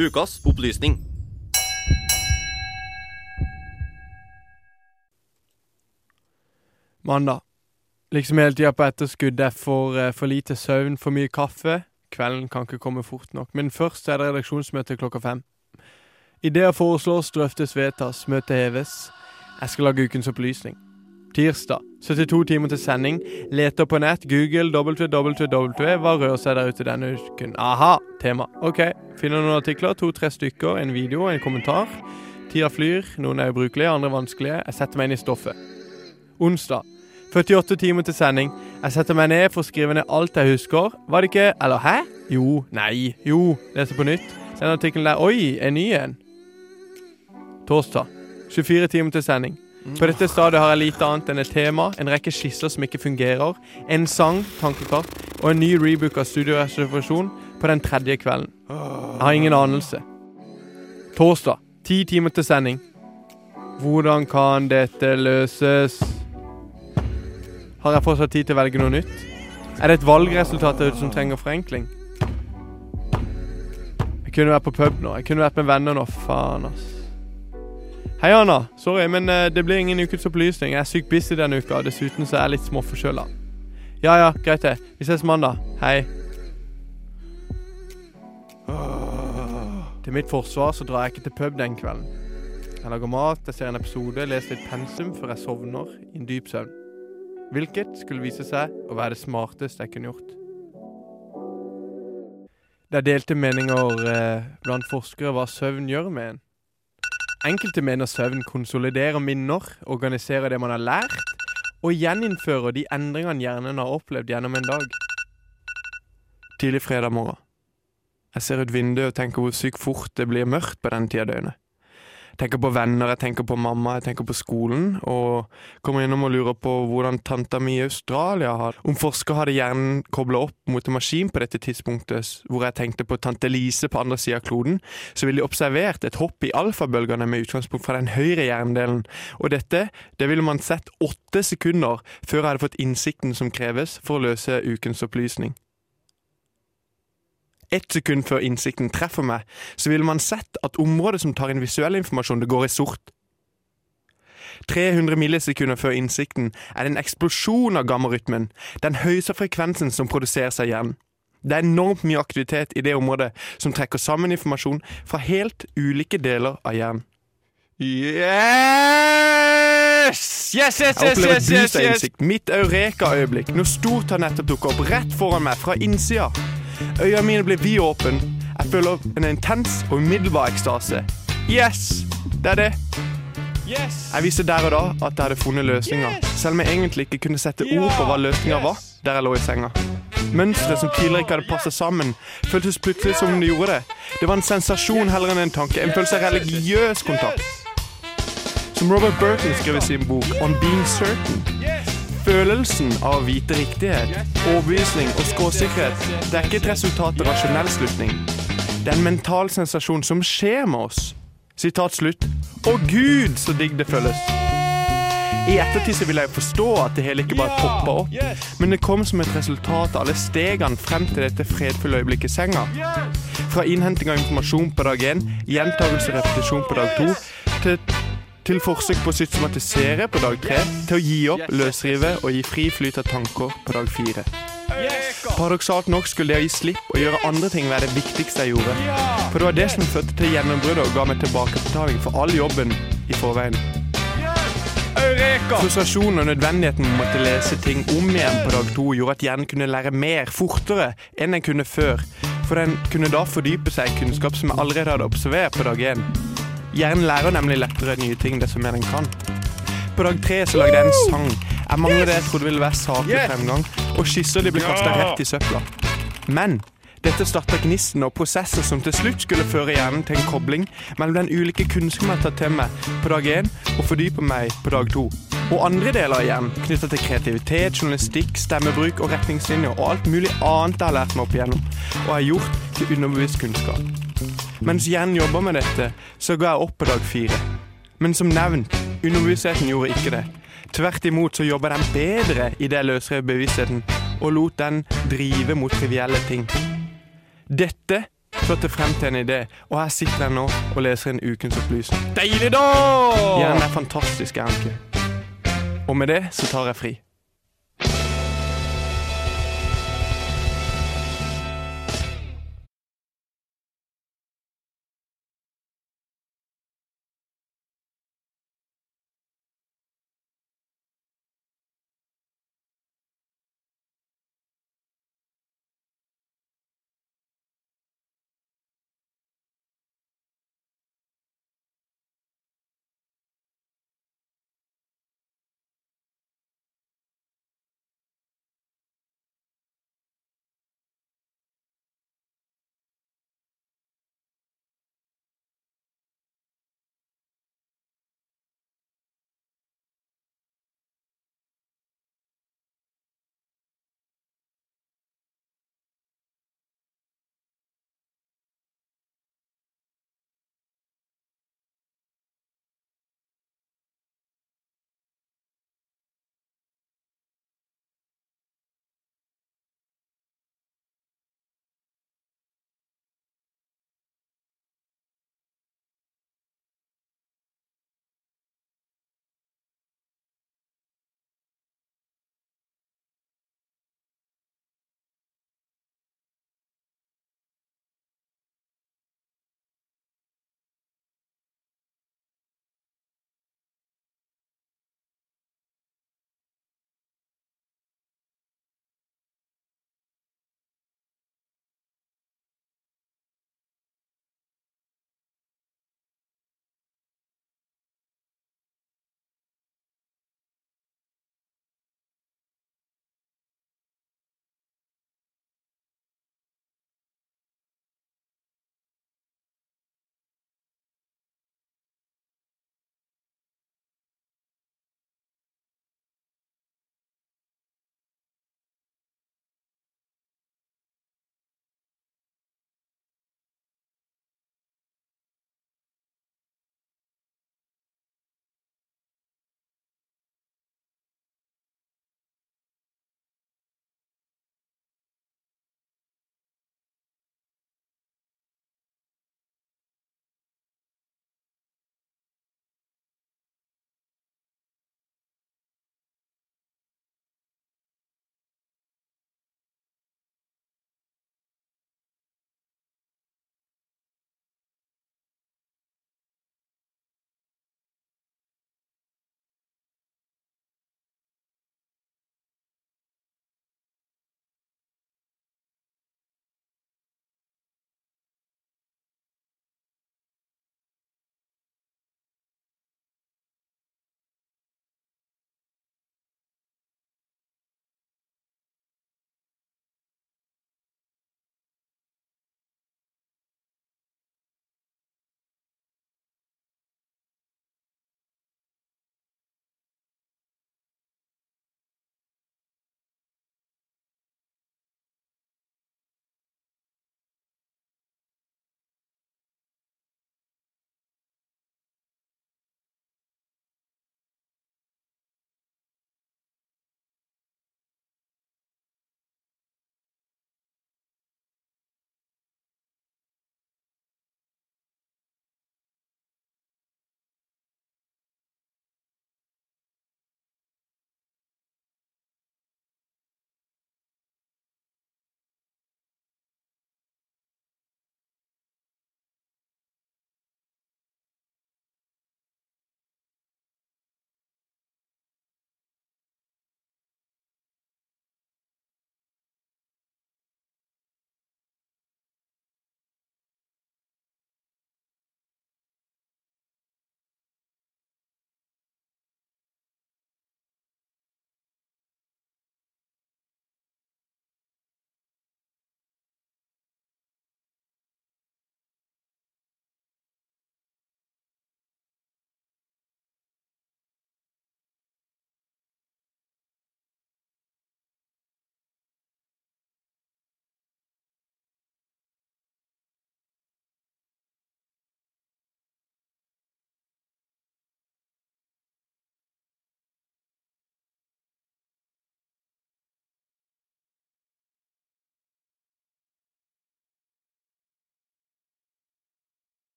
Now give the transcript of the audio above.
Ukas opplysning. Mandag. Liksom hele tida på etterskudd. Det er for, eh, for lite søvn, for mye kaffe. Kvelden kan ikke komme fort nok. Men først er det redaksjonsmøte klokka fem. Ideer foreslås, drøftes, vedtas, møtet heves. Jeg skal lage ukens opplysning. Tirsdag. 72 timer til sending. Leter på nett. Google www. Hva rører seg der ute denne uken? Aha! Tema. OK. Finner noen artikler. To-tre stykker. En video, en kommentar. Tida flyr. Noen er ubrukelige, andre vanskelige. Jeg setter meg inn i stoffet. Onsdag. 48 timer til sending. Jeg setter meg ned for å skrive ned alt jeg husker. Var det ikke Eller hæ? Jo. Nei. Jo. Leser på nytt. Den artikkelen der. Oi, en ny en. Torsdag. 24 timer til sending. På dette stadiet har jeg lite annet enn et tema, en rekke skisser som ikke fungerer, en sang, tankekart, og en ny rebook av studioreservasjon på den tredje kvelden. Jeg har ingen anelse. Torsdag. Ti timer til sending. Hvordan kan dette løses? Har jeg fortsatt tid til å velge noe nytt? Er det et valgresultat som trenger forenkling? Jeg kunne vært på pub nå. Jeg kunne vært med venner nå. Faen, ass. Hei, Anna. Sorry, men eh, det blir ingen ukens opplysning. Jeg er sykt busy denne uka. Dessuten så er jeg litt småforkjøla. Ja ja, greit det. Vi ses mandag. Hei. Til mitt forsvar så drar jeg ikke til pub den kvelden. Jeg lager mat, jeg ser en episode, leser litt pensum før jeg sovner i en dyp søvn. Hvilket skulle vise seg å være det smarteste jeg kunne gjort. Det er delte meninger eh, blant forskere hva søvn gjør med en. Enkelte mener søvn konsoliderer minner, organiserer det man har lært, og gjeninnfører de endringene hjernen har opplevd gjennom en dag. Tidlig fredag morgen. Jeg ser ut vinduet og tenker hvor sykt fort det blir mørkt på den tida døgnet. Tenker på venner, jeg tenker på mamma, jeg tenker på skolen, og kommer innom og lurer på hvordan tanta mi i Australia har Om forsker hadde hjernen kobla opp mot en maskin på dette tidspunktet, hvor jeg tenkte på tante Lise på andre sida av kloden, så ville de observert et hopp i alfabølgene med utgangspunkt fra den høyre hjernedelen, og dette det ville man sett åtte sekunder før jeg hadde fått innsikten som kreves for å løse ukens opplysning ett sekund før innsikten treffer meg, så ville man sett at området som tar inn visuell informasjon, det går i sort. 300 millisekunder før innsikten er det en eksplosjon av gammarytmen, den høyeste frekvensen som produseres av hjernen. Det er enormt mye aktivitet i det området som trekker sammen informasjon fra helt ulike deler av hjernen. Yes! Yes, yes, yes, Jeg opplever yes, yes, av yes. innsikt. Mitt eureka-øyeblikk. Noe stort har nettopp dukket opp rett foran meg fra innsida. Øynene mine blir vidåpne. Jeg føler en intens og umiddelbar ekstase. Yes! Det er det. Jeg viste der og da at jeg hadde funnet løsninga, selv om jeg egentlig ikke kunne sette ord på hva løsninga var der jeg lå i senga. Mønstre som tidligere ikke hadde passet sammen, føltes plutselig som om det gjorde det. Det var en sensasjon heller enn en tanke, en følelse av religiøs kontakt. Som Robert Burton skrev i sin bok On Being Certain. Følelsen av vite riktighet, overbevisning og skråsikkerhet det er ikke et resultat av rasjonell slutning. Det er en mental sensasjon som skjer med oss. Sitat slutt. Å gud, så digg det føles. I ettertid så vil jeg forstå at det hele ikke bare poppa opp, men det kom som et resultat av alle stegene frem til dette fredfulle øyeblikket i senga. Fra innhenting av informasjon på dag én, gjentagelse og repetisjon på dag to, til, til forsøk på å systematisere på dag tre, til å gi opp, løsrive og gi fri flyt av tanker på dag fire. Paradoksalt nok skulle det å gi slipp og gjøre andre ting være det viktigste jeg gjorde. For det var det som førte til gjennombruddet og ga meg tilbakebetaling for all jobben i forveien. Frustrasjonen og nødvendigheten med å måtte lese ting om igjen på dag to gjorde at hjernen kunne lære mer fortere enn den kunne før. For den kunne da fordype seg i kunnskap som jeg allerede hadde observert på dag én. Hjernen lærer nemlig lettere nye ting desto mer den kan. På dag tre så lagde jeg en sang. Jeg mangler det jeg trodde ville være saklig fremgang, og skisser de ble kasta rett i søpla. Men dette starta gnisten og prosesser som til slutt skulle føre hjernen til en kobling mellom den ulike kunnskapen jeg har tatt til meg på dag én, og fordyper meg på dag to. Og andre deler av hjernen knytta til kreativitet, journalistikk, stemmebruk og retningslinjer og alt mulig annet jeg har lært meg opp igjennom og har gjort til underbevisst kunnskap. Mens Jen jobber med dette, så ga jeg opp på dag fire. Men som nevnt, underbevisstheten gjorde ikke det. Tvert imot så jobba den bedre i det løsrevet bevisstheten, og lot den drive mot trivielle ting. Dette førte frem til en idé, og her sitter jeg nå og leser en ukens opplysning. Deilig, da! Hjernen er fantastisk, er ikke? Og med det så tar jeg fri.